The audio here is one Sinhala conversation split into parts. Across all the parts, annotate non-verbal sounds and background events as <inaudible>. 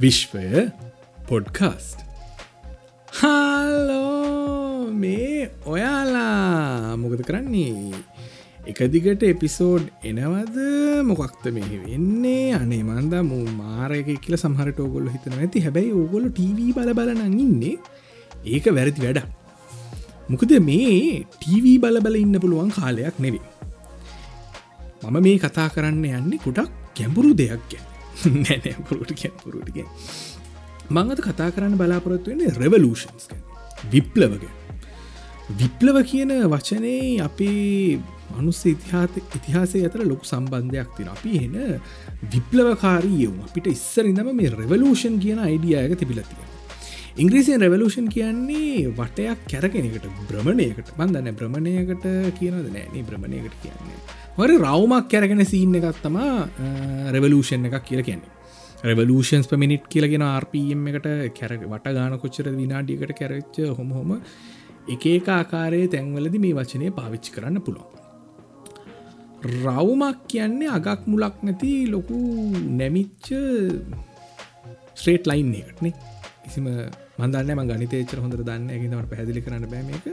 විශ්වය පොඩ්කාස්ට්. හාලෝ! මේ ඔයාලා මොකද කරන්නේ? එක දිගට එපිසෝඩ් එනවද? මොකක්ත මෙහි වෙන්නේ? අනේ මන්ද මූ මාරයක කියල සහරට ඕගොල්ල හිතන ඇති හැබැයි ඕගොල ටව බල බලනං ඉන්නේ. ඒක වැරදි වැඩ මොකද මේ ටව බල බල ඉන්න පුළුවන් කාලයක් නෙවේ මම මේ කතා කරන්න යන්නේ කුටක් ගැඹුරු දෙයක් ගැන. නැනපුරුට ගැපුරුට ගැ මංගත කතා කරන්න බලාපොරොත්තු වෙන්නේ රෙවලූෂන්ස් විප්ලවග විප්ලව කියන වචනේ අපේ මනුස්ස ඉතිහාත ඉතිහාසය අතර ලොකු සම්බන්ධයක් තින අපි එන විප්ලවකාරීයවම අපිට ඉස්සර ඉඳම මේ රෙවලූෂන් කියන අයිඩියයක තිබිලතිය ඉංග්‍රීසියෙන් රෙවලූෂන් කියන්නේ වටයක් කැරගෙනකට බ්‍රමණයකට බන්දන්න බ්‍රමණයකට කියනද නෑනේ බ්‍රමණයකට කියන්නේ හොර රවමක් කැරගෙන සීන්න එකත් තමා රෙවලූෂන් එකක් කියල කියන්නේ. රෙවලූෂන්ස් පමිනිට් කියලගෙන RPM එකට කැර වට ගාන කොච්චර විනාඩියකට කැරච්ච හොම හොම එක ආකාරයේ තැන්වලද මේ වචනය පාවිච්චි කරන්න පුළුවන්. රවුමක් කියන්නේ අගක් මුලක් නැති ලොකු නැමිච්ච ස්ට්‍රේට් ලයින් එකටනේ කිසිම මන්දන්න ම ගනිතේචර හොඳ දන්න ඇගතවට පැදිලි කරන්න බෑම එක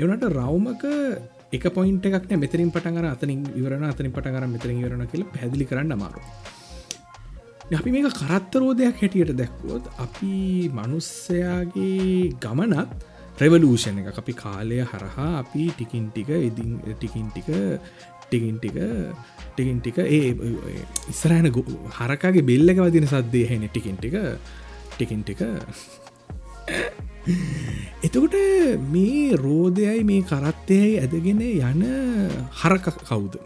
එවනට රවමක එක පොයින්ට එකක් මෙතරින් පටගර අතනින් ඉවරන අතනින් පටගර මෙතරින් ඉවරන කියල පැදිලි කරන්න අමාරු අපි මේක කරත්තරෝදයක් හැටියට දැක්වොත් අපි මනුස්සයාගේ ගමනත් රෙවලූෂණ එක අපි කාලය හරහා අපි ටිකින් ටික ඉදින් ටිකින් ටික ටිකින් ටික ටිකින් ටික ඒ ඉස්සරහන හරකාගේ බෙල්ලක වදින සද්දේ හැන ටිකින් ටික ටිකින් ටික. එතකොට මේ රෝධයයි මේ කරත්තයයි ඇදගෙන යන හරක කවුද?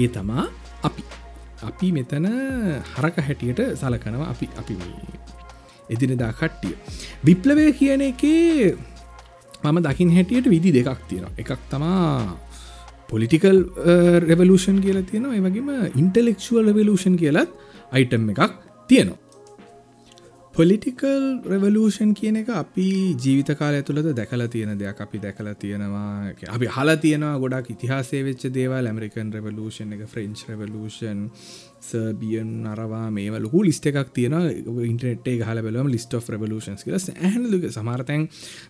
ඒ තමා අපි. අපි මෙතන හරක හැටියට සලකනවා අපි අපි එදිනදා කට්ටිය. විප්ලවය කියන එකේ මම දකිින් හැටියට විදි දෙකක් තියෙනවා. එකක් තමා පොලිටිකල් රෙවලූෂන් කියල තියෙනවා. එවගේම ඉන්ටලෙක්ෂුවල් රෙවලූෂන් කියලත් අයිටම් එකක් තියෙනවා. පොලිටිකල් රෙවලූෂන් කියන එක අපි ජීවිත කාල ඇතුළද දැකලා තියෙන දෙයක්. අපි දැකලා තියෙනවා අපි හලා තියෙනවා ගොඩක් ඉතිහාසේ වෙච්ච දේවල් ඇමරිකන් රෙවලූෂන් එක ෆ්‍රෙන්ච් රෙවලූෂන් සර්බියන් අරවා මේ ලොකු ලිස්ට එකක් තියෙන ඉන්ටනෙටේ හල බලම ලිස්ට of රවලූෂන්ස් කියල. ඇහලක සමාර්තැන්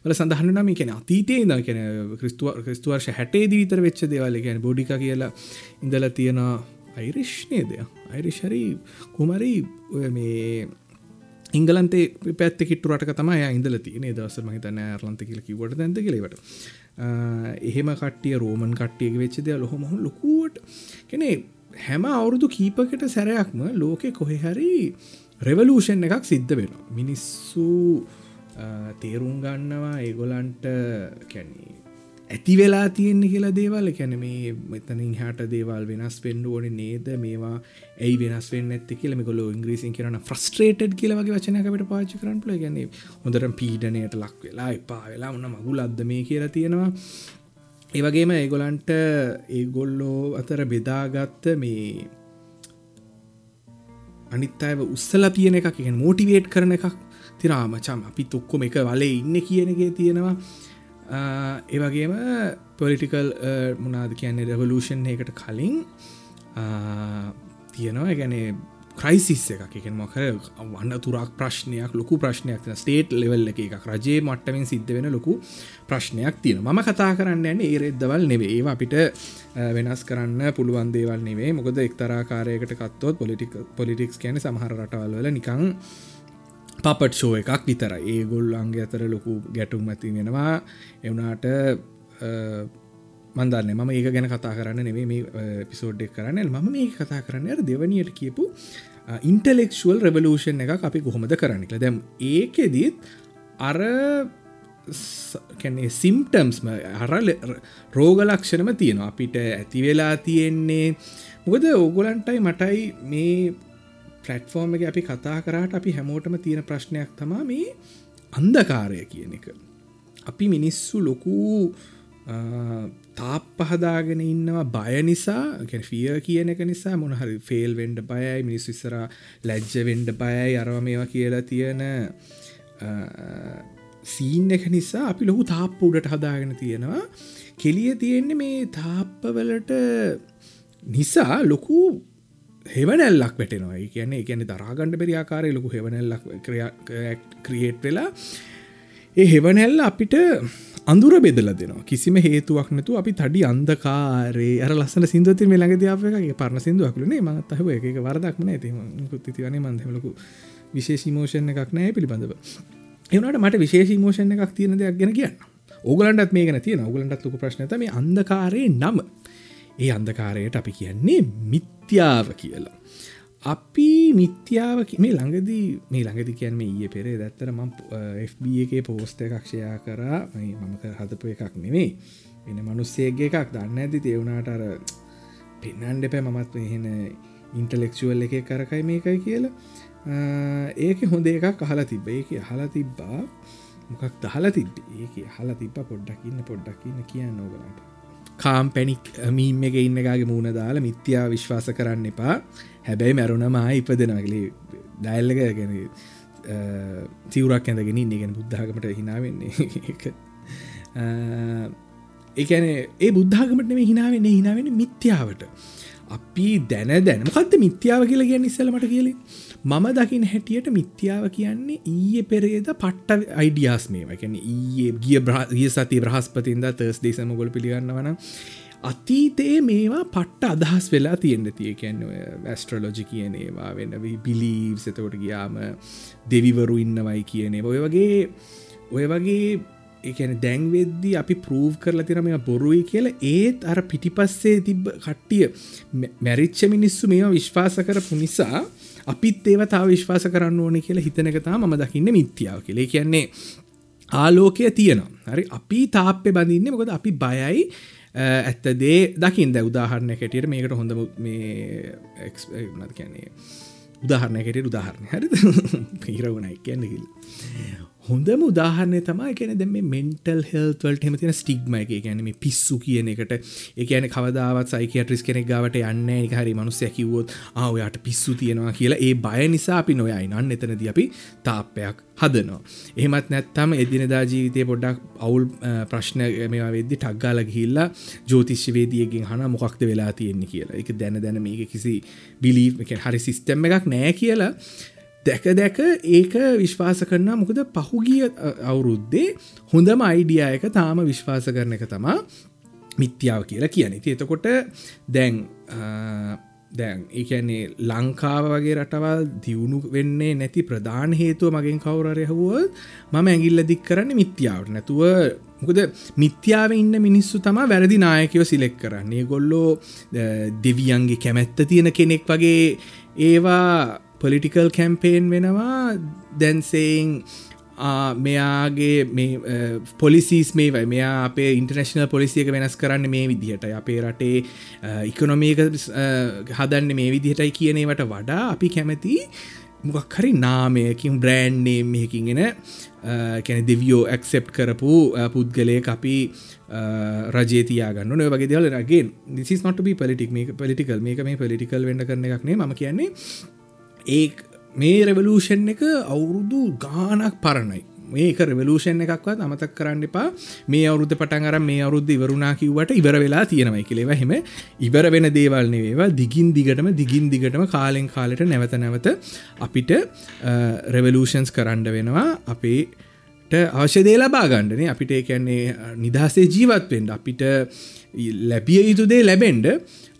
වල සඳහන්නම කියන අතීතය ද කියන ක්‍රිස්තුව ක්‍රිස්තුවර්ශ හැටේ දීතර වෙච්ච දේවල්. කියන බොඩික කියලා ඉඳල තියෙන අයිරිශ්නය දෙය අයිරිශරි කුමරි මේ ඉංගලන්තේ පැත්ත කිට්ටුරට තම ඉඳල තියන දවස මහිතන ඇරලන්ත කියල කිවට දැද කෙලවට එහෙම කටිය රෝමන් කට්ටියක වෙච්චද ලොහොමහු ලොකුවට කෙනෙ හැම අවුරුදු කීපකට සැරයක්ම ලෝකෙ කොහෙහරි රෙවලූෂන් එකක් සිද්ධ වෙන මිනිස්සු තේරුම් ගන්නවා ඒගොලන්ට කැන්නේ ඇති වෙලා තියෙන්නේ කියලා දේවල්. කැන මේ මෙතනින් හට දේවල් වෙනස් පෙන්ඩ ඕන නේද? මේවා ඇයි වෙනස් වෙන්න ඇති කියලම කොල ඉංග්‍රීසින් කරන ෆ්‍රස්ට්‍රේට් කියලවගේ වචනකට පාචි කරන්න ල ගැන හොඳට පීඩනයට ලක් වෙලා එපා වෙලා උන්න මගුල අද මේ කියලා තියෙනවා. ඒවගේම ඒගොලන්ට ඒගොල්ලෝ අතර බෙදාගත්ත මේ අනිත් අයව උස්සල තියන එකක් මෝටිවේට් කරන එකක්. තිරාමචම් අපි තුක්කොම එක වලේ ඉන්න කියනගේ තියෙනවා. ඒවගේම පොලිටිකල් මොනාද කියන්නේ රෙවලූෂන් එකට කලින් තියෙනවා ගැනේ ක්‍රයිසිස් එක එක මොකර වන්න තුරක් ප්‍රශ්නයක් ලොකු ප්‍රශ්නයක් තින ස්ටේට් ලෙවල් එක එකක් රජයේ මට්ටමින් සිද්ධ වෙන ලොකු ප්‍රශ්නයක් තියෙන ම කතා කරන්න ඇන්න ඒරෙද්දවල් නෙවේ ඒවා අපිට වෙනස් කරන්න පුළුවන් දේවල් නෙවේ මොකද එක්තරාකාරයකට කත්තොත් පොලිටික් පොලිටික්ස් කියන සමහර රටවල්වල නිකං පපට් ෂෝ එකක් විතර ඒ ගොල්ලන්ගේ අතර ලොකු ගැටුම් ඇති වෙනවා. එවනාට මන්දන්න ම ඒක ගැන කතා කරන්න නෙවේ මේ පිසෝඩ්ඩක් කරන්න. ම මේ කතා කරන්න දෙවනියට කියපු ඉන්ටලෙක්ෂුවල් රෙවලූෂන් එක අපි කොහොමද කරන්නකල දැම් ඒකෙදීත් අර කැනේ සිම්ටම්ස්ම හර රෝගලක්ෂණම තියෙනවා. අපිට ඇති වෙලා තියෙන්නේ. මොකද ඕගොලන්ටයි මටයි මේ පලට්ෆෝර්ම් එක අපි කතා කරාට අපි හැමෝටම තියෙන ප්‍රශ්නයක් තමා මේ අන්දකාරය කියන එක. අපි මිනිස්සු ලොකු තාප පහදාගෙන ඉන්නවා බය නිසා ෆිය කියන එක නිසා මොනහරි ෆෙල් වෙන්ඩ බයයි මිනිස් විස්සර ලැජ්ජ වෙන්ඩ බයයි අරව මේවා කියලා තියෙන සීන් එක නිසා අපි ලොකු තාප්ප උඩට හදාගෙන තියෙනවා. කෙලිය තියෙන්නේ මේ තාප්පවලට නිසා ලොකු හෙවනැල්ලක් වැටෙනවා. කියන්නේ ගැන දරාගණඩ පෙරියාකාරය ලොකු හෙවනැල්ලක් ක්‍රියේට් වෙලා ඒ හෙවනැල්ල අපිට අඳුර බෙදල දෙනවා. කිසිම හේතුවක් නතු අපි තඩි අන්දකාරේ අර ලස්සන සිින්දුවති මේ ළඟදයාපගේ පරණ සිින්දුවක්ලනේ මත්තහ එක වරදක්න ඇති තිවනේ මන්දලකු විශේෂීමෝෂණ එකක් නෑ පිළිබඳව. එවනට මට විශේෂීමෝෂණ එකක් තියෙන දෙයක් ගැන කියන්න. ඕගලන්ටත් මේ ගැන තියෙන ඔගලන්ටත් ලොක ප්‍රශ්නත මේ අන්දකාරයේ නම. ඒ අන්දකාරයට අපි කියන්නේ මිත්‍යාව කියලා. අපි මිත්‍යාව මේ ළඟදී මේ ළඟදි කියන්න ඊය පෙරේ දැත්තර ම FB එකේ පෝස්ට එකක්ෂයා කරා. මම හදපු එකක් නෙවෙයි එන මනුස්සේගේ එකක් දන්න ඇති තෙවුණට අර පෙන්නන්ඩ පැ මමත් එහෙන ඉන්ටලෙක්ෂුවල් එක කරකයි මේකයි කියලා. ඒක හොඳ එකක් අහලා තිබ ඒක අහලා තිබ්බා මොකක් දහලා තිබ ඒක හලා තිබ පොඩ්ඩක්ඉන්න පොඩ්ඩක්ඉන්න කියන්න ඕගලට කාම් පැනික් මීම් එක ඉන්නගේ මූුණ දාලා මිත්‍යා විශ්වාස කරන්න එපා. හැබැයි මැරුණමා ඉපදෙනගලේ ඩයිල්ලක ගැන තිවරක් ඇඳගෙන ඉන්නගෙන බුද්ධාගමට හිනාවෙන්නේ ඒකැන ඒ බුද්ධාගමට මේ හිනාවෙන්නේ හිනාවෙන මිත්‍යාවට. අපි දැන දැන. මොකක්ද මිත්‍යාව කියලා ගැන්න ඉස්සලමට කියලේ. මම දකින හැටියට මිත්‍යාව කියන්නේ ඊය පෙරේද පට්ට අයිඩියස් මේ වැකැන ඊයේ ගිය ගිය සති බ්‍රහස්පතින්ද තර්ස් දේශමගොල් පිළිගන්න වන අතීතයේ මේවා පට්ට අදහස් වෙලා තියෙන්න්න තිය. කියන්න වැස්ට්‍රලෝජි කියනේවා වෙන්න බිලීව් සතකොට ගියාම දෙවිවරු ඉන්නවයි කියනේ ඔය වගේ ඔය වගේ එකන දැන්වෙද්දි අපි ප්‍රූව් කරලා තින මේ බොරුයි කියලා. ඒත් අර පිටිපස්සේ තිබ්බ කට්ටිය මැරිච්ච මිනිස්සු මේ විශ්වාස කරපු නිසා අපිත් ඒව තාව විශ්වාස කරන්න ඕන කියලා හිතනකතා ම දකින්න මිත්‍යාව කියලේ. කියන්නේ ආලෝකය තියෙනවා. හරි? අපි තාප්පෙ බඳන්න මොකද? අපි බයයි. ඇත්තදේ දකිින් ද උදාහරණය කැටියට මේකට හොඳ මේ කියන්නේ? උදාහරණය කෙට උදාහරණය හරි පිරවුණයි <laughs> කියන්නකිල් හොඳම උදාහරණය තමයි ගැන දෙම මෙන්ටල් හෙල්වල්ට හෙම තින ස්ටිග්ම එක. ගැනීම පිස්සු කියන එකට. එකන කවදාවත් සයිකටරිස් කෙනෙක් ගවට යන්න හරි මනුස්සය කිවොත් ආවයාට පිස්සු තියෙනවා කියලා. ඒ බය නිසා අපි නොයයි නන්න එතනද අපි තාප්පයක් හදනවා. එහෙමත් නැත්තම එදිනදා ජීවිතය පොඩ්ඩක් අවුල් ප්‍රශ්න මේවා වෙද්දි ටක්ගාල ගිහිල්ලා ජෝතිශ්‍යවේදියගෙන් හන මොකක්ද වෙලා තියෙන්නේ කියලා. එක දැන දැන මේක කිසි බිලී හරි සිිස්ටම් එකක් නෑ කියලා. දැක දැක ඒක විශ්වාස කරන්න මොකද පහුගිය අවුරුද්දේ හොඳම අයිඩිය එක තාම විශ්වාස කරන එක තමා මිත්‍යාව කියලා කියන ති එතකොට දැන් දැන් ඒකන්නේ ලංකාව වගේ රටවල් දියුණු වෙන්නේ නැති ප්‍රධාන හේතුව මගෙන් කවුරරයහුව මම ඇගිල්ල දික් කරන්න මිත්‍යාවට. නැතුව මොකද මිත්‍යාව ඉන්න මිනිස්සු තම වැරදි නායකයෝ සිලෙක් කරන්නේ. ගොල්ලෝ දෙවියන්ගේ කැමැත්ත තියෙන කෙනෙක් වගේ ඒවා පොලිටිකල් කැම්පේන් වෙනවා. දැන්සේන් මෙයාගේ පොලිසිස් මේවයි. මෙයා අපේ ඉන්ටර්නශනල් පොලිසියක වෙනස් කරන්න මේ විදිහට අපේ රටේ ඉකොනොමේක හදන්න මේ විදිහටයි කියනේවට වඩා අපි කැමති මොකක් හරි නාමයකින් බ්‍රෑන්්නේම් මෙහකින්ගෙන කැන දෙවියෝ ඇක්සෙප් කරපු පුද්ගලය අපි රජේතියාගන්න නොය වගේ දෙවල. රගේ දිසිස් නොට බි පලිටික් මේ පලිටිකල් මේක මේ පලිටිකල් වෙන්න කරන එකක්නේ ම කියන්නේ ඒ මේ රෙවලූෂන් එක අවුරුදු ගානක් පරණයි. මේක රෙවලූෂන් එකක්වත් අමතක් කරන්න එපා. මේ අවුද්ධ පටන් අර මේ අවුද්ධ ඉවරුණා කිව්වට ඉවර වෙලා තියෙනවයි කෙලෙව හෙම ඉවර වෙන දේවල්න වේවා දිගින් දිගටම දිගින් දිගටම කාලෙන් කාලට නැවත නැවත අපිට රෙවලූෂන්ස් කරන්න වෙනවා. අපේ අවශ්‍ය දේ ලබා ගණ්ඩනේ අපිට කියන්නේ නිදහසේ ජීවත්වෙන්ට අපිට ලැබිය යුතුදේ ලැබෙන්ඩ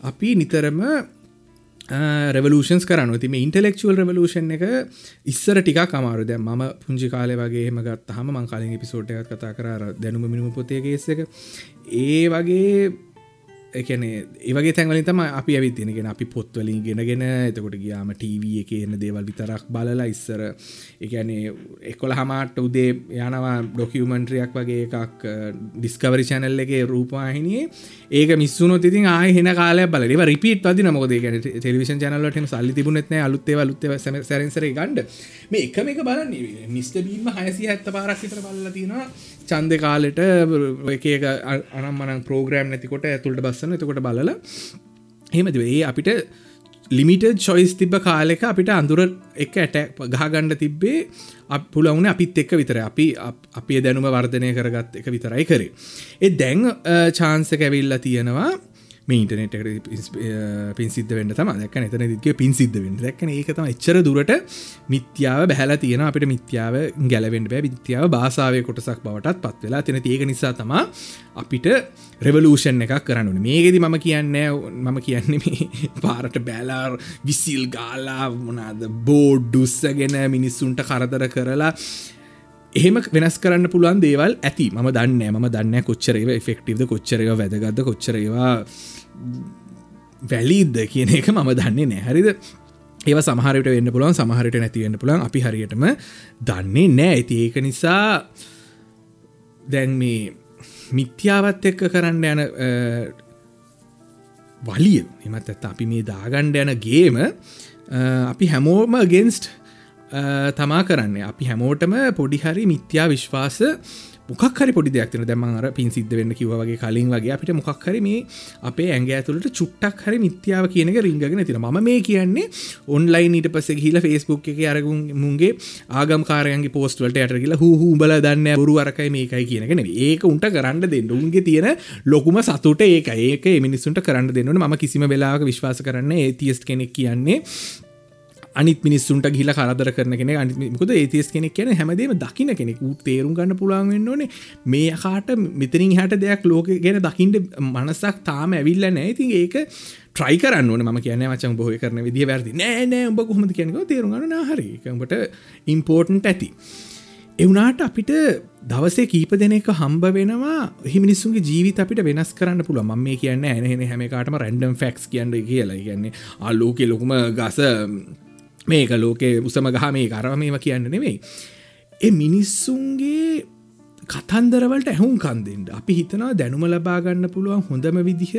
අපි නිතරම රවලූෂන්ස් කරන තිම ඉන්ටලෙක්ුවල් රවලූෂන් එක ඉස්සර ටික කමාරු දැ ම පුංචි කාලය වගේ හමගත් හම මංකාලින් පිසෝට් එකත් කතා කර දැනුම මිනිම පොතේගේෙස එක. ඒ වගේ එකන ඒවගේ තැන්වලින් තම අපි ඇවිත්තිෙනගෙන අපි පොත්වලින් ගෙනගෙන එතකොට ගියාම ටව එක එන්න දේවල් විතරක් බලලා ඉස්සර. එකනේ එකොල හමාට උදේ යනවා ඩොකියමන්ට්‍රියක් වගේ එකක් ඩිස්කවරි චැනල් එක රූපාහිනියේ ඒක මිස්සුන ති ආය හෙන කාල බල රිපිට වදි නමොද ටෙලිවිෂන් චනලට සල්ලි තිබුණෙත් අලුත්තේ ලුත්තේ සැරසර ගන්ඩ මේ එකම එක බලන්න. මිස්ට බීම හයසි ඇත්ත පාරක් විතර බල්ල තියෙනවා. චන්ද කාලෙට එක අනම්මන ප්‍රෝග්‍රම් නැතිකොට ඇතුළට බස්සන එතකොට බලල හෙමති ඒ අපිට ලිමිට චොයිස් තිබ කාලෙක අපිට අඳුර එක ඇට ගහගණ්ඩ තිබ්බේ පුලවුන අපිත් එක්ක විතර අපි අපේ දැනුම වර්ධනය කරගත් එක විතරයි කරේ. එ දැන් චාන්සක ඇවිල්ලා තියෙනවා මේ ඉන්ටනෙට පින් සිද්ධ වෙන්න තම දැක් එතන දික පින් සිද්ධ වෙන්න. දැක්න ඒකතම එච්චර දුරට මිත්‍යාව බැහල තියෙන අපට මිත්‍යාව ගැලවෙන්ට බෑ. විත්‍යාව බාසාාවය කොටසක් බවටත් පත් වෙලා. තින ඒක නිසා තමා අපිට රෙවලූෂන් එකක් කරන්න මේගෙදි මම කියන්න මම කියන්නේ මේ <laughs> පාරට බෑලාර් විසිල් ගාලා මොනාද බෝඩ්ඩුස්සගෙන මිනිස්සුන්ට කරදර කරලා එහෙම වෙනස් කරන්න පුළුවන් දේවල් ඇති. ම දන්න ම දන්න කොච්චරව ෆෙක්ටිවද කොච්චරව වැදගත්ද කොච්චරවා වැලිද කියන එක මම දන්නේ නැහරිද ඒව සමහරට වෙන්න පුළුවන් සමහරට නැතිවෙන්න පුළන් අපි හරියටම දන්නේ නෑ. ඇති ඒක නිසා දැන් මේ මිත්‍යාවත් එක්ක කරන්න යන වලිය එමත් ඇත්ත අපි මේ දාගණ්ඩ යන ගේම අපි හැමෝම ගෙන්ස්ට් තමා කරන්න. අපි හැමෝටම පොඩිහරි මිත්‍යා විශ්වාස මොක්හරි පොඩි දෙයක්න දැමර පින් සිද්ධ වෙන්න කිවගේ කලින් වගේ අපිට මොක්හරි මේ අපේ ඇඟ ඇතුළට චුට්ටක් හරි මිත්‍යාව කියනක රිංගගෙන තින ම මේ කියන්නේ ඔන්ලයින් ඊට පස හිල ෆස්බුක් එක අරගුන් මුන්ගේ ආගම් කාරයන්ගේ පෝස්ටවලට යට කියලා හූ බල දන්න බරු අරකයි මේකයි කියනගෙන ඒක උන්ට කරන්න දෙන්න. උන්ගේ තියෙන ලොකුම සතුට ඒක ඒක මිනිසුන්ට කරන්න දෙන්නට ම කිසිම වෙලාක විශ්වාස කරන්න ඒතිස් කෙනෙක් කියන්නේ. අනිත් මිනිස්සුන්ට ගිල කරදර කරන කෙන අනිමකද ඒතිස් කෙනෙක් කියන හැමදේම දකින කෙනෙක්. තේරුම් ගන්න පුළන් වෙන්න ඕනේ. මේ කාට මෙතරින් හට දෙයක් ලෝක ගැන දකිින්ට මනසක් තාම ඇවිල්ල නෑති ඒක ට්‍රයි කරන්න ම කියන මචන් බොහ කරන විදි වැරදි. නෑ නෑ උඹ කොහොමද කියනක තේරුම්ගන්න හරිකට ඉම්පෝර්ටන්ට ඇති. එවනාට අපිට දවසේ කීප දෙනෙක හම්බ වෙනවා. හිමිනිස්සුන්ගේ ජීවිත අපිට වෙනස් කරන්න පුළ ම මේ කියන්න ඇනෙන හැමකාටම රැන්ඩම් ෆෙක්ස් කියන්න කියලා. කියන්නේ අල්ලෝක ලොකුම ගස මේක ලෝකේ උසම ගහ මේ කරමේම කියන්න නෙවෙයි. එ මිනිස්සුන්ගේ කතන්දරවලට ඇහුම් කන්දෙන්ට අපි හිතනවා දැනුම ලබාගන්න පුළුවන් හොඳම විදිහ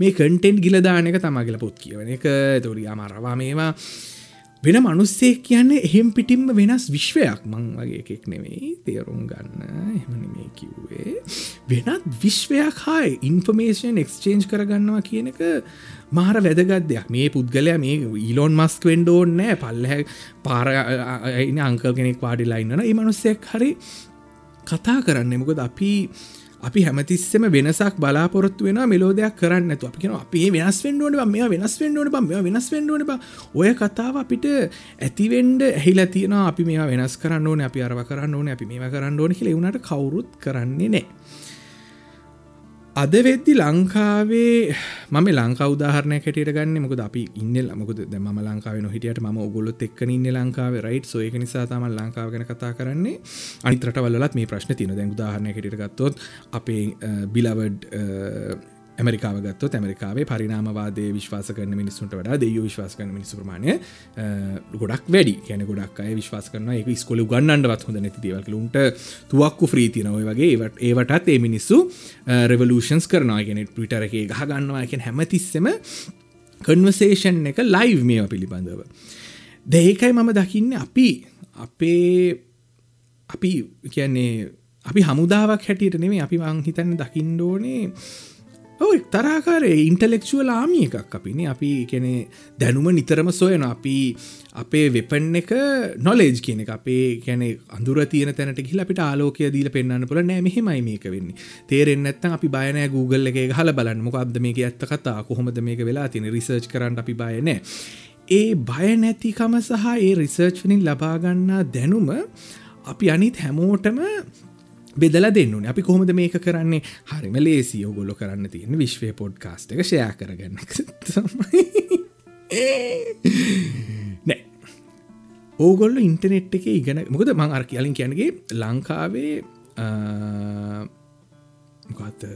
මේ කටෙන්ට් ගිලදානක තමගල පොත් කියවන එක. තොරිය අමරවා මේවා. වෙන මනුස්සෙක් කියන්නේ එහෙම් පිටිම්ම වෙනස් විශ්වයක්. මං වගේ එකෙක් නෙවෙයි තේරුම් ගන්න. එහමන මේ කිව්වේ. වෙනත් විශ්වයක් හායි ඉන්ෆර්මේෂන් එක්ස්චේන්ජ් කරගන්නවා කියන එක මාර වැදගත් දෙයක්. මේ පුද්ගලයා මේ ඊලොන් මස්ක් වෙන්ඩෝන් නෑ පල්ලහැ පාර අංකල් කෙනෙක් වාඩිලයින්නන ඒ මනුස්සයක් හරි කතා කරන්න. මොකද අපි අපි හැමතිස්සම වෙනසක් බලාපොරොත්තු වෙන මෙලෝදයක් කරන්න ඇතු අපි කියෙන අපේ වෙනස් වෙන්ඩුවන මේ වෙනස් වෙන්ඩුවන බ මේ වෙනස් වෙන්ඩුවන බ. ඔය කතාව අපිට ඇතිවෙන්ඩ ඇහිලා තියෙන අපි මේ වෙනස් කරන්න ඕන අපි අරව කරන්න ඕන අපි මේ කරන්න ඕන කියල වුණට කවුරුත් කරන්නේ නෑ අද වෙද්දි ලංකාවේ මම ලංකා උදාහරණය කැටියට ගන්න මොකද අපි ඉන්න මොකද ම ලංකාව නොහිටියට ම ඔගොලොත් එක්ක ඉන්න ලංකාව රයිට් සෝයක නිසා තම ලංකාව ගැන කතා කරන්නේ. අනිතරට වලත් මේ ප්‍රශ්න තින දැන් උදාහරණය කැටියට ගත්තොත් අපේ බිලවඩ් ඇමරිකාව ගත්තොත් ඇමරිකාවේ පරිනාමවාදය විශ්වාස කරන මිනිස්සුන්ට වඩා දෙය විශ්වාස කරන මිනිස් ප්‍රමාණය ගොඩක් වැඩි. කියන ගොඩක් අය විශ්වාස කරන එක ස්කොල ගන්නඩවත් හොඳ නැති දේවල්ලුන්ට තුවක්කු ්‍රීතිනොය වගේ ඒවට ඒවටත් ඒ මිනිස්සු රෙවලූෂන්ස් කරනවාගෙන ටවිටර එක ගහගන්නවා එක හැමතිස්සම කන්වසේෂන් එක ලයිව් මේවා පිළිබඳව. දෙකයි මම දකින්න අපි අපේ අපි කියන්නේ අපි හමුදාවක් හැටියට නෙමේ අපි වං හිතන්න දකිින්ඩෝනේ ඔය තරාකාර ඉන්ටලෙක්ෂුවල් ආමිය එකක් අපිනේ අපි කෙනෙ දැනුම නිතරම සොයන. අපි අපේ වෙපන් එක නොලේජ් කියන එක. අපේ කැනෙ අඳුර තියන තැනට කියල අපිට ආලෝකය දීල පෙන්න්න පුල නෑ මෙහෙමයි මේක වෙන්නේ. තේරෙන් ඇත්තන් අපි බයනෑ Google එක හල බලන්න. මොකක්ද මේක ඇත්ත කතා? කොහොමද මේක වෙලා තින රිසර්ච් කරන්න අපි බයනෑ ඒ බය නැතිකම සහ ඒ රිසර්ච් වනින් ලබාගන්නා දැනුම අපි අනිත් හැමෝටම බෙදල දෙන්නුන අපි කොහොමද මේක කරන්නේ? හරිම ලේසි ඔගොලො කරන්න තියෙන විශ්වය පොඩ්කාස්ට එක ෂයා කරගන්න නෑ. ඕගොල්ල ඉන්ටනෙට් එක ඉගෙන මොකද මං අර කියලින් කියනගේ ලංකාවේ මොකත්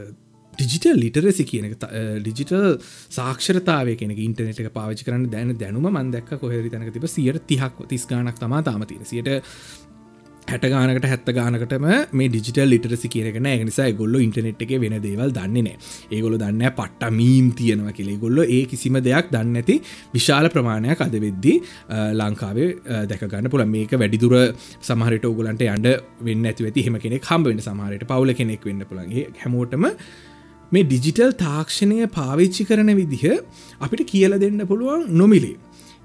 ඩිජිටල් ලිටරසි කියන ඩිජිටල් සාක්ෂරතාව කෙන ඉන්ටනෙට එක පාවිචි කරන්න දැන දැනුම මන්දක් කොහරි තැනක තිබ සියට තිහක් තිස් ගානක් තමා තාමතින සියට හැට ගානකට හැත්ත ගානකටම මේ ඩිජිටල් ලිටරසි කියනකන නිසා ගොල්ල ඉන්ටනෙට් එක වෙන දේවල් දන්නේ නෑ. ඒගොල දන්න පට්ට මීම් තියෙනවා කෙළේ ගොල්ල ඒ කිසිම දෙයක් දන්න ඇති විශාල ප්‍රමාණයක් අද වෙද්දි ලංකාවේ දැකගන්න පුළ මේක වැඩිදුර සමහරට ඔගලන්ට අන්ඩ වෙන්න ඇති ඇති හෙම කෙනෙක් හම්බවෙන්න සමහරයට පවුල කෙනෙක් වෙන්න පුළන්ගේ හැමෝටම මේ ඩිජිටල් තාක්ෂණය පාවිච්චි කරන විදිහ අපිට කියල දෙන්න පුළුවන් නොමිලේ.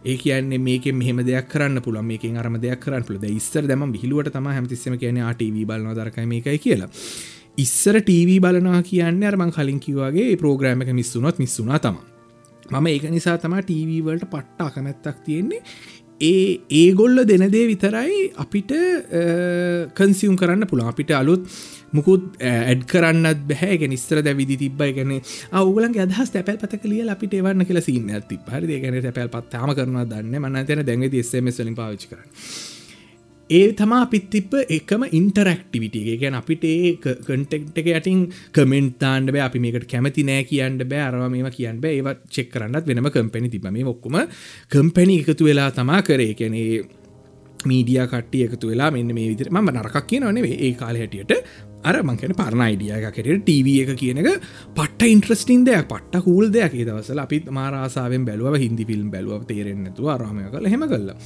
ඒ කියන්නේ මේක මෙහම දෙයක් කරන්න පුළන් මේක අරම දෙයක් කරන්න පුළද ඉස්සර දම විහිලුවට තම හැමතිස්සම කියන ආටව බලන දරකයි මේකයි කියලා. ඉස්සර ටීවී බලනා කියන්න අරමං කලින් කිවගේ ප්‍රෝග්‍රෑම එක මිස්සුනොත් මිස්සුනා තම මම ඒක නිසා තම ටීවීවලට පට්ටා කමැත්තක් තියෙන්නේ. ඒ ඒගොල්ල දෙනදේ විතරයි අපිට කන්සියුම් කරන්න පුළා අපිට අලුත් මුකුත් ඇඩ් කරන්නත් බැහැ. නිස්තර දැවිදි තිබ්බයි ගැන අවුලන් අදහස් තැපැල් පත කලිය අපිට එවන්න කියල සින්න ඇති පරි ගැන තැපැල් පත්තාම කරනවා දන්න මන්න තැන දැඟ ස්මස්ලින් පාවිචි කරන්න. ඒ තමා පිත්තිප්ප එකම ඉන්ටරක්ටිවිටිය ගැන අපිට ඒ කටෙක්ට එක යටින් කමෙන්ට්තාන්ට බෑ. අපි මේකට කැමති නෑ කියන්න බෑ. අරවා මේම කියන්න බෑ. ඒවත් චෙක් කරන්නත් වෙනම කම්පැනි තිබ මේ ඔක්කොම කම්පැනි එකතු වෙලා තමා කරේ. කැනේ මීඩිය කට්ටිය එකතු වෙලා මෙන්න මේ විදිර ම නරකක් කියනවනේ ඒ කාල හැටියට. අර මංකන පරණ අයිඩියකට ටව එක කියනක පට ඉන්ට්‍රස්ටින් දෙයක් පට්ට කූල් දෙයක්. ඒ දවසල අපිත් මාරාසාාවෙන් බැලුව හිදි ෆිල්ම් බැලුව තේරෙන්න්නතු අරාමය කළ හෙම කල්ලා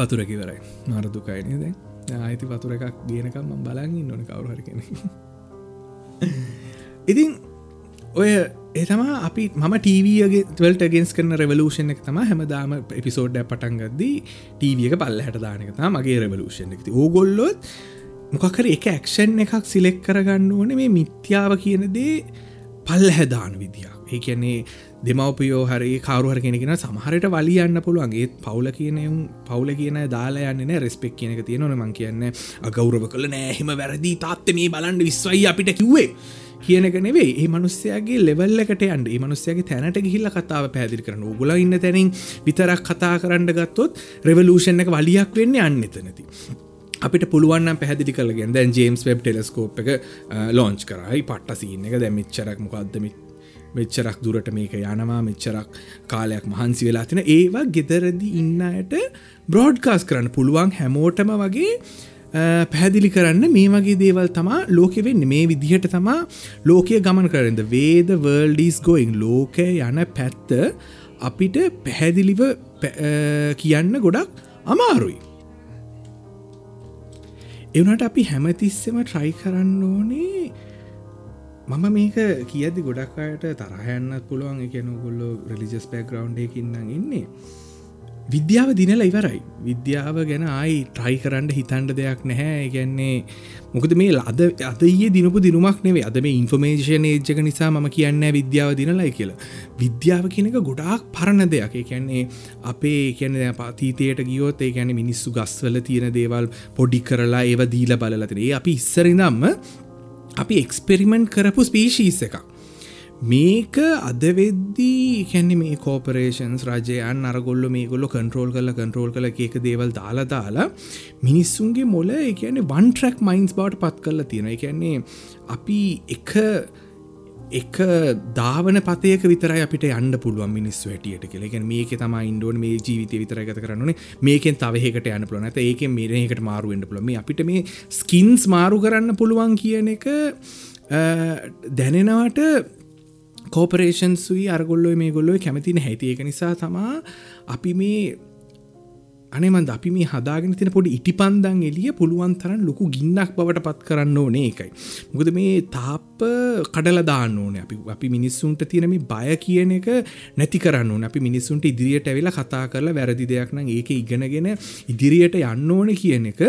වතුර කිවරයි මාරදුකයින දැ ආයිති වතුර එකක් ගියනකම් ම බලගින් නොන කවුහර කෙන <laughs> ඉතින් ඔය එතම අපි මම ටීවගේ වල්ට ගෙන්ස් කරන රෙවලූෂණ එක තම හැමදාම එපිසෝඩ් පටන්ගදදී ටීවියක පල්ල හට දානකතා මගේ රෙවලූෂණ එකති ඕගොල්ලොත් මොකකර එක ඇක්ෂන් එකක් සිලෙක් කරගන්න ඕන මේ මිත්‍යාව කියනදේ පල්ල හැදාන විදිියක්. ඒ කියන්නේ දෙමවපියෝ හරි කවරුහර කෙනෙන සමහරට වලියන්න පුළුවන්ගේ පවුල කියනම් පවුල කියන දාලා යන්න රෙස්පෙක් කියනක තියෙනවන මං කියන්න. අගෞරව කළ නෑහෙම වැරදි. තාත්ත මේ බලන්ඩ විස්වයි අපිට කිව්වේ. කියනක නෙවේ ඒ මනුස්්‍යයාගේ ලෙවල්ලකට අන්ඩ ඒ මනුස්්‍යයාගේ තැනට ගිහිල්ල කතාව පැදිරි කරන උගල ඉන්න තැනින් විතරක් කතා කරන්න ගත්තොත් රෙවලූෂන් එක වලියක් වෙන්න අන්න එතනති. අපිට පුළුවන් පැදිි කලගෙන් දැන් ජේම්ස් වෙබ් ටෙලස්කෝප් එක uh, ලෝංච් කරයි පට්ට සිීන එක. දැමිච්චරක් මොකක්දමිත් මෙච්චරක් දුරට මේක යනවා මෙච්චරක් කාලයක් මහන්සි වෙලා තින ඒවා ගෙදරදි ඉන්නයට බ්‍රෝඩ්කාස් කරන්න පුළුවන් හැමෝටම වගේ පැහැදිලි කරන්න මේ වගේ දේවල් තමා ලෝකෙවෙන්න මේ විදිහට තමා ලෝකය ගමන් කරද වේද වර්ල්ඩිස් ගෝයින් ලෝකය යන පැත්ත අපිට පැහැදිලිව කියන්න ගොඩක් අමාරුයි. එවනට අපි හැමතිස්සෙම ට්‍රයි කරන්න ඕනේ මම මේක කියදදි ගොඩක් අයට තරහයන්නත් පුළුවන්. එක නොගොල්ලො රලිජස් පැග්‍රවන්් එකකින්නම් ඉන්නේ. විද්‍යාව දිනල ඉවරයි. විද්‍යාව ගැන ආයි ට්‍රයි කරන්න හිතන්ඩ දෙයක් නැහැ. ගැන්නේ මොකද මේ අද අදයේ දිනපු දිනුමක් නෙවේ අද මේ ඉන්ෆර්මේෂන් ඒජ්ජක නිසා ම කියන්න විද්‍යාව දිනලයි කියලා. විද්‍යාව කියනක ගොඩාක් පරණ දෙයක්. කියන්නේ අපේ කියන පාතීතයට ගියෝත් ඒ ගැන මිනිස්සු ගස්වල තියෙන දේවල් පොඩි කරලා ඒව දීල බලලතින ඒ අපි ඉස්සරිදම්ම අපි එක්ස්පෙරිමෙන්ට් කරපු ස්පීශීස් එක මේක අදවෙද්දී කැනෙ මේ කෝපරේෂන්ස් රජයන් අරගොල්ල මේ ගොල්ල කන්ට්‍රෝල් කල කන්ට්‍රෝල් කල එක දේවල් දාලා දාලා මිනිස්සුන්ගේ මොල එකන්නේ වන් ට්‍රක් මයින්ස් බවට පත් කරලා තියෙන එකන්නේ අපි එක එක ධාවන පතයක විතර අපිට යන්න පුළුවන් මිනිස් වැටියට කෙලෙ මේක තම ඉන්ඩුවන් මේ ජීවිත විතර ගත කරන්නේ මේකෙන් තවහකට යන්න පුලන ඇත ඒක මේරහකට මාරුවෙන්ට පුළම අපිට මේ ස්කින්ස් මාරු කරන්න පුළුවන් කියන එක දැනෙනවට කෝපරේෂන්සුයි අරගොල්ලො මේ ගොල්ලො කැමතින හැති ඒක නිසා තමා අපි මේ අනෙමන්ද අපි මේ හදාගෙන තින පොඩි ඉටි පන්දන් එලිය පුළුවන් තරන් ලොකු ගින්නක් බවට පත් කරන්න ඕනේ එකයි. මුකද මේ තාප්ප කඩලදාන්න ඕන අපි අපි මිනිස්සුන්ට තියෙන මේ බය කියන එක නැති කරන්න ඕන අපි මිනිස්සුන්ට ඉදිරියට ඇවෙලා කතා කරලා වැරදි දෙයක් නම් ඒක ඉගෙනගෙන ඉදිරියට යන්න ඕන කියන එක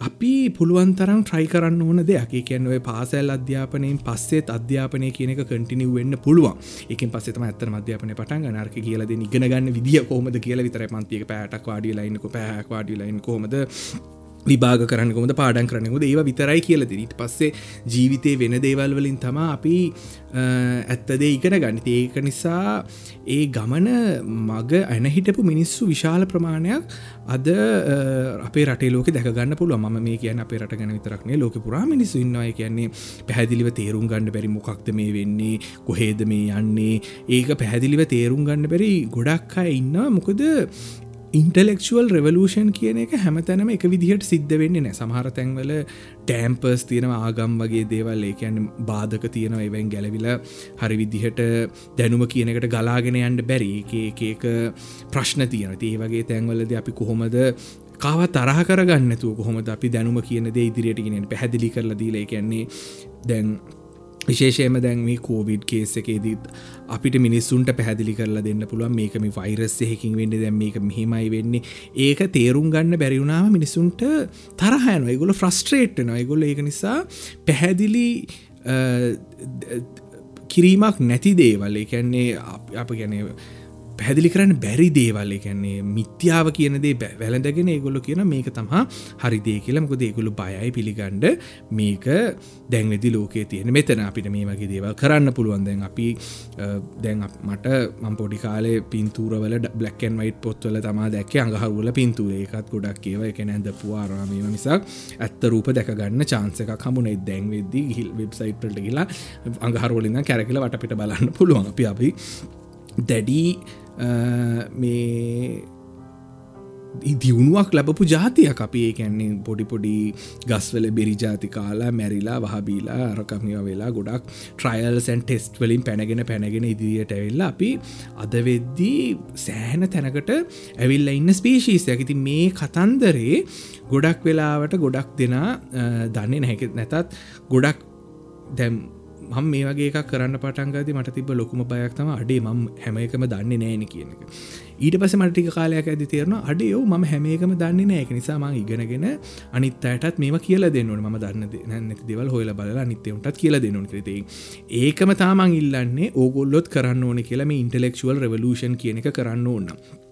අපි පුළුවන් තරම් ට්‍රයි කරන්න ඕන දෙයක්. කියන්න ඔය පාසැල් අධ්‍යාපනයෙන් පස්සෙත් අධ්‍යාපනය කියනක කටිනිව වෙන්න පුළුවන්. එක පස්සෙතම ඇත්තර අධ්‍යාපන පටන් නර්ක කියලද ඉගෙන ගන්න විදිිය කෝමද කියල විතර පන්තික පැටක් වාඩිය ලයින්නක පැක් වාඩිය ලයින් කොමද විභාග කරන්න කොමද පාඩන් කරනකුද ඒව විතරයි කියලද ඊට පස්සේ ජීවිතය වෙන දේවල් වලින් තමා අපි ඇත්තදේ ඉගෙන ගනිත ඒක නිසා ඒ ගමන මග ඇනහිටපු මිනිස්සු විශාල ප්‍රමාණයක් අද අපේ රටේ ලෝක දැකගන්න පුළුව ම මේ කියන අපේ රට ගැන විතරක්නේ ලෝක පුරා මිනිස්සු ඉන්නවා. කියන්නේ පැහැදිලිව තේරුම් ගන්න බැරි මොකක්ද මේ වෙන්නේ කොහේද මේ යන්නේ? ඒක පැහැදිලිව තේරුම් ගන්න බැරි ගොඩක් අය ඉන්නවා. මොකද ඉන්ටලෙක්ෂුවල් රෙවලූෂන් කියන එක හැමතැනම එක විදිහට සිද්ධ වෙන්නේ නෑ සමහර තැන්වල ටෑම්පර්ස් තියෙනව ආගම් වගේ දේවල්. ඒකයන් බාධක තියෙනව එවැන් ගැලවිල හරි විදිහට දැනුම කියනකට ගලාගෙන යන්ට බැරි. ඒක ප්‍රශ්න තියෙන ඒ වගේ තැන්වලද අපි කොහොමද කාව තරහ කරගන්නතු කොහොමද අපි දැනුම කියන දේ ඉදිරියට ගෙනෙන් පැහැදිලි කරලා දීල කියන්නේ දැන් විශේෂයම දැන් මේ කෝවිඩ් කේස එකේදීත් අපිට මිනිස්සුන්ට පැදිලි කරලා දෙන්න පුළුවන් මේක මේ වෛරස් එහෙකින් වෙන්න දැම් මේක මෙහෙමයි වෙන්නේ. ඒක තේරුම් ගන්න බැරිවුණාම මිනිසුන්ට තරහයන ගොල ෆ්‍රස්ට්‍රේට් නොයගොල ඒක නිසා පැහැදිලි කිරීමක් නැති දේවල්. එකන්නේ අප ගැන පැදිලි කරන්න බැරි දේවල්. එකන්නේ මිත්‍යාව කියනදේ වැලඳගෙන ඒගොල්ල කියන මේක තමහා හරිදේ කියලමක දේගොලු බයයි පිළිගණ්ඩ මේක දැන්වෙදි ලෝකේ තියෙන මෙතන අපිට මේ වගේ දේවල් කරන්න පුළුවන්. දැන් අපි දැන් මට මම් පොඩි කාලේ පින්තුරවල බ්ලක්කන් වයිට පොත්වල තමා දැක්ක අඟහරුවල පින්තුර. ඒකත් ගොඩක් ඒව. එක නැද පුවාරාමීම මිසක් ඇත්ත රූප දැකගන්න චාන්සක කමුණ දැන්වෙද්දි හිල් වෙබ්සයිට්ට කියලා අඟහරුවලින්න කැරකිල වටපිට බලන්න පුළුවන්. අපි අපි දැඩී මේ දියුණුවක් ලැබපු ජාතියක් අපි. ඒකැන්නේ පොඩි පොඩි ගස්වල බෙරි ජාති කාලා මැරිලා වහබීලා අරකමිව වෙලා ගොඩක් ට්‍රයිල්සන් ටෙස්ට් වලින් පැනගෙන පැනගෙන ඉදිරියට ඇවෙල්ලා අපි අදවෙද්දී සෑහන තැනකට ඇවිල්ල ඉන්න ස්පේශීස් ඇති මේ කතන්දරේ ගොඩක් වෙලාවට ගොඩක් දෙනා දන්නේ නැහැක නැතත් ගොඩක් දැම් මම මේ වගේ එකක් කරන්න පටන්ගද මට තිබ ලොකුම බයක් තම අඩේ මම් හැම එකම දන්නේ නෑන කියන එක. ඊට පස මටික කාලයක් ඇති තේරන අඩේ යෝ ම හැමේකම දන්නේ නෑක නිසාම ඉගෙනගෙන අනිත් අයටත් මේම කියල දෙන්නට ම දන්න නැති දෙවල් හොල බල නිත්‍යවටත් කියල දෙනු ක්‍රතේ ඒකම තාමන් ඉල්ලන්නේ ඕගොල්ලොත් කරන්න ඕන කියලම ඉන්ටලෙක්ෂුවල් රවලූෂන් කියන එක කරන්න ඕන්න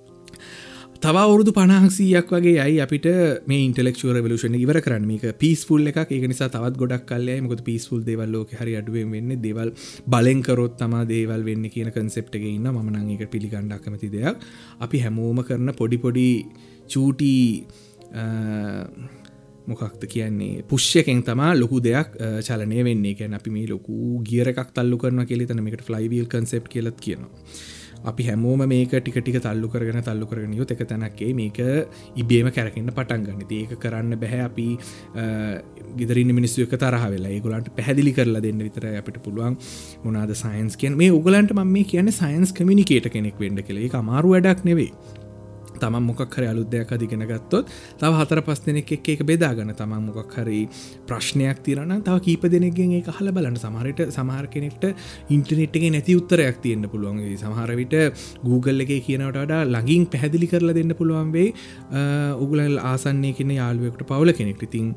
තව අවුරුදු පනහක්සීයක් වගේ යයි අපිට මේ ඉන්ටලෙක්ෂුව රවලෂන ඉවර කරන්න. මේක පිස්පුල් එක එක නිසා තවත් ගොඩක් කල්ලය මොක පිස්පුල් දෙවල්ලෝක හරි අඩුවෙන් වෙන්න. දෙවල් බලෙන්කරොත් තම දේවල් වෙන්න කියන කන්සෙප්ට එක ඉන්න මනං එක පිළිගණ්ඩක්කමති දෙයක්. අපි හැමෝම කරන පොඩි පොඩි චූටි මොකක්ද කියන්නේ? පුෂ්‍යකෙන් තමා ලොකු දෙයක් චලනය වෙන්නේ. කැන අපි මේ ලොකු ගියරක් තල්ලු කරන කෙලි තනමකට ෆ්ලයිවිල් කන්සෙප් කියලත් කියනවා. අපි හැමෝම මේක ටිකටික තල්ලු කරගෙන තල්ලු කරගෙන යුත් එක තැනක්කේ මේක ඉබේම කැරකන්න පටන් ගන්න. ඒක කරන්න බැහැ අපි ගෙදරන්න මිනිස්සු එක තරහ වෙලා. ඒගොලන්ට පැදිලි කරලා දෙන්න විතර අපිට පුළුවන් මොනාද සයින්ස් කියෙන් මේ උගලන්ට ම මේ කියන සයින්ස් කමිනිකේට කෙනෙක් වෙන්ඩ කළේ අමාරු වැඩක් නෙවේ තමන් මොකක් හරි අලුද්දයක් අධිගෙන ගත්තොත් තව හතර පස් දෙනෙක් එක් එක බෙදාගන්න තමන් මොකක් හරි ප්‍රශ්නයක් තිරන තව කීප දෙනෙක්ගෙන් ඒ හල බලන්න. සමහරට සමහර කෙනෙක්ට ඉන්ටනෙට්ගේ නැති උත්තරයක් තියෙන්න්න පුළුවන්. සමහරවිට Google එක කියනවට වඩා ලඟින් පැහැදිලි කරලා දෙන්න පුළුවන් වේ උගුලල් ආසන්නේ කෙන යාළුවෙක්ට පවුල කෙනෙක් ඉතින්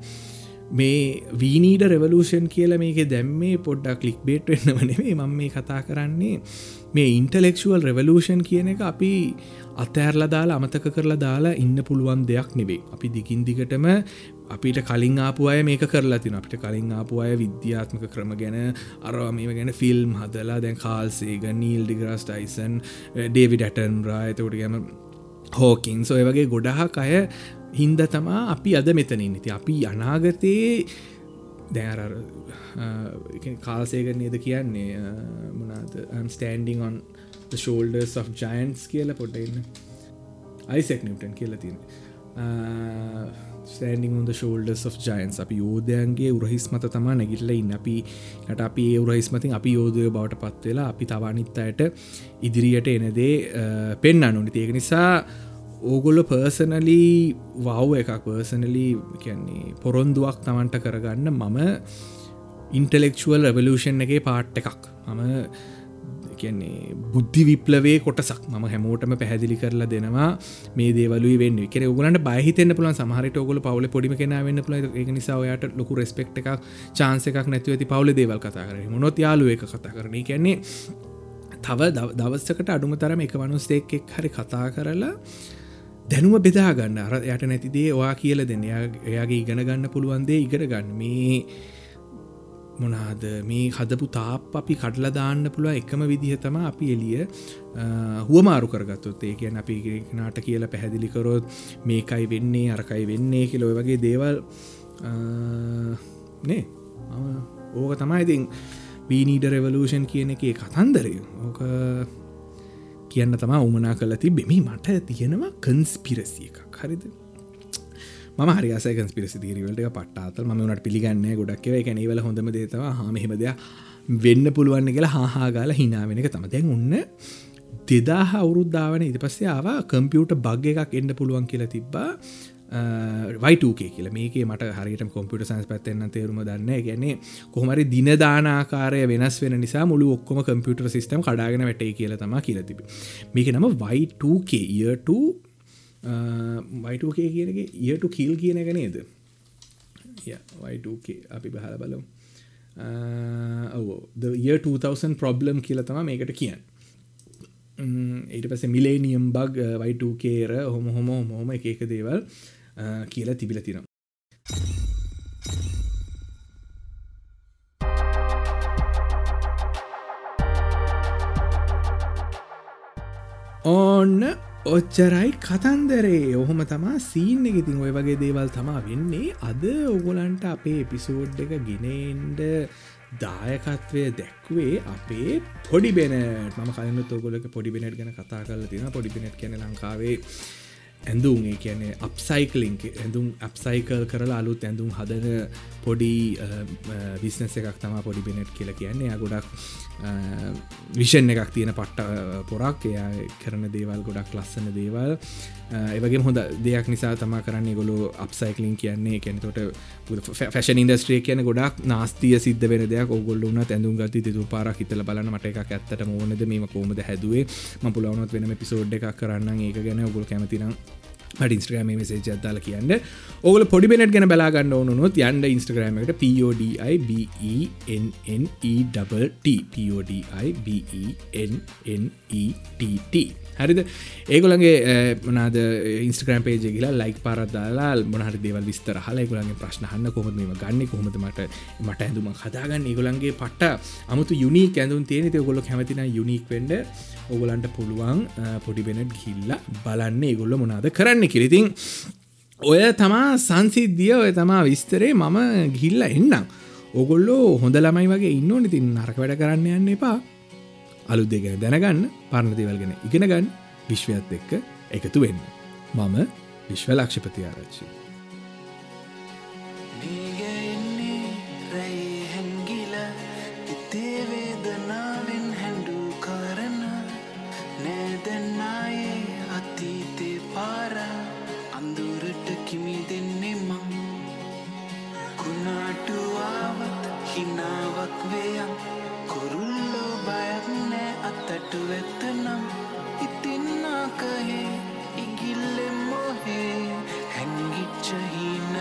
මේ වීනීඩ රෙවලූෂන් කියල මේක දැම්මේ පොඩ්ඩක් ලික් බේට් වෙන්නවනේ මම මේ කතා කරන්නේ මේ ඉන්ටලෙක්ෂුවල් රෙවලූෂන් කියන එක අපි අතෑරලා දාලා අමතක කරලා දාලා ඉන්න පුළුවන් දෙයක් නෙවේ අපි දිගින් දිගටම අපිට කලින් ආපු අය මේක කරලා තින අපිට කලින් ආපු අය විද්‍යාත්මක ක්‍රම ගැන අරවා මේ ගැන ෆිල්ම් හදලා දැන් කාල්සේග නීල් ඩිගරස් ටයිසන් ඩේවිඩ ඇටන් රායතකට ගැම හෝකින් සොය වගේ ගොඩහක් අය හින්ද තමා අපි අද මෙතනින් ඉති අපි අනාගතයේ දැර කාල්සේක නේද කියන්නේ? මනාද standing on shoulders of giants කියල පොටඉන්න අයිසෙක් නිවටන් කියල තින ස්ටන්ඩිං ද ෂෝල්ඩස් of ජයන්ස් අපි යෝධයන්ගේ උරහිස් මත තමා නැගිල්ල ඉන්න. අපි ට අපි උරහිස්මතින් අපි යෝධය බවට පත්වෙලා අපි තවානිත් අයට ඉදිරියට එනදේ පෙන්න්න නොනි ඒක නිසා ඕගොල්ල පර්සනලි වව් එකක්. පර්සනලි කියන්නේ පොරොන්දුවක් තමන්ට කරගන්න මම ඉන්ටලෙක්ෂුවල් රවලූෂන් එකගේ පාට් එකක්. මම කියන්නේ බුද්ධි විප්ලවේ කොටසක් ම හැමෝටම පැහැදිලි කරලා දෙනවා මේ දේවලු වෙන්න. කෙන ගලට බහිතන්න පුලන් සමහරට ඔගල පවල පොඩිම කෙන වෙන්න පුල එක නිසා ඔයාට ලොකු රෙස්පෙක්් එකක් චාන්සකක් නැතිව ඇති පවල දේවල් කතා කර මොනොත් යාලුව එක කතා කරන. කියන්නේ තව දවස්සකට අඩුම තරම එක වනුස්තෙක් එක් හරි කතා කරලා දැනුම බෙදාගන්න අර යට නැතිදේ ඔයා කියල දෙන්න. එයාගේ ඉගෙන ගන්න පුළුවන්දේ ඉගෙන ගන්න. මේ මොනාද? මේ හදපු තාප අපි කඩලා දාන්න පුළුව එකම විදිහ තම අපි එලිය හුවමාරු කරගත්තුත්. ඒ කියන අපි නාට කියලා පැහැදිලිකරොත් මේකයි වෙන්නේ අරකයි වෙන්නේ කියලොය වගේ දේවල් නේ? ඕක තමයි ඉතින් වීනීඩ රෙවලූෂන් කියන එක කතන්දරය. ඕක කියන්න තමා උමනා කල තිබෙමි මට තියෙනවා කන්ස්පිරසිය එකක්. හරිද? හරිසක පිරසි තීරවලට පට්ටාතල්. ම වනට පිළිගන්න ගොඩක්ව කැනවල හොඳම දේතවා හමහෙමද වෙන්න පුළුවන්න කියලා හාහාගාල හිනාවෙන එක තම දැන් ඔන්න දෙදා අවුරුද්ධාවන ඉති පස්සේ ආව කම්පියුට බග් එකක් එන්න පුළුවන් කියලා තිබ්බා. වයිටකේ කියල. මේක මට හරිට කොම්පිට සන්ස් පැත්තෙන්න්න තේරුම දන්න ගැන්නේ කොහමරි දිනදානාකාරය වෙනස් වෙන නිසා මුළු ඔක්කොම කම්පියුටර් සිස්ටම් කඩාගෙන වැටේ කියල තම කියලතිබ මේක නම වයිටකේ ඉයට වයිටකේ කියනගේ ඉයට කිල් කියන එක නේද? වයිටකේ අපි බහල බලමු. ඔව. ය 2000 ප්‍රබ්ලම් කියල තම මේකට කියන්න. ඊට පස මිලේනියම් බග් වයිටකේර හොම හොම හොම එක එක දේවල් කියලා තිබිල තිනම් ඕන්න ඔච්චරයි කතන්දරේ. ඔහොම තමා සීන් එක ඉතින් ඔය වගේ දේවල් තමා වෙන්නේ අද ඔගොලන්ට අපේ එපිසෝඩ් එක ගෙනෙන්ඩ දායකත්වය දැක්වේ අපේ පොඩි බෙනට ම කලන්න තෝගොලක පොඩි බෙනට් ගැන කතා කල තින පොඩි බෙනට් කියන ලංකාවේ ඇඳුම් ඒ කියන්නේ අප්සයිකලිං ඇඳුම් අප්සයිකල් කරලා අලුත් ඇඳුම් හදන පොඩි විස්නස එකක් තම පොඩි බෙනෙට් කියල කියන්නේ. ගොඩක් විෂන් එකක් තියෙන පට්ට පොරක්. එයා කරන දේවල් ගොඩක් ලස්සන දේවල්. ඒවගේ හොඳ දෙයක් නිසා තම කරන්න ගොලු අප්සයිකලින් කියන්නේ. කැනතොට ෆැෂන් ඉන්දස්ට්‍රිය කියන ගොඩක් නාස්තිය සිද්ධ වෙන දෙයක්. ඔගොල්ලුන්න ඇඳුම් ගති තු පාර හිතල බලන්න මට එකක් ඇත්තට මෝනද මේම කෝමද හැදුවේ? ම පුලවනොත් වෙනම පිසෝඩ් එකක් කරන්න ඒක ගැන ඔගොල් කැමතිනම් මට ඉස්ට්‍රගම මේසේ ජත්දාල කියන්න. ඔගල පොඩි බෙනට ගැන බලාගන්න ඕනුත් යන්ඩ ඉස්ට්‍රග්‍රමට PODIBENET හරිද? ඒගොලගේ මනාද ඉන්ස්ට්‍රම් පේජ කියලා ලයික් පරදාලා මොනහරි දේවල් විස්තර හල ගොලන්ගේ ප්‍රශ්නහන්න කොහොම මේ ගන්න? කොහොමද මට මට ඇඳුම හදාගන්න? ඒගොලන්ගේ පට්ට අමුතු යුනික් ඇඳුන් තියෙන. ගොල කැමතින යුනික් වෙන්ඩ ඔගොලන්ට පුළුවන් පොඩි බෙනට් ගිල්ල බලන්න. ඒගොල්ල මොනාද කරන්න? කිරිතින් ඔය තමා සංසිද්ධිය ඔය තමා විස්තරේ මම ගිල්ල එන්නම් ඔගොල්ලෝ හොඳ ළමයි වගේ ඉන්න ඉතින් නරක වැඩ කරන්න යන්න එපා අලු දෙගෙන දැනගන්න පරණතිවල් ගැන ඉගෙන ගන්න විශ්වයත් එක්ක එකතු වෙන්න. මම විශ්ව ලක්ෂපති ආරච්චි. කුණාටුවාවත් හිනාවක් වේයම් කුරුල්ලෝ බයක් නෑ අත්තට වෙත්තනම් ඉතින්නාකහේ ඉගිල්ලෙ මොහේ හැංගිච්චහින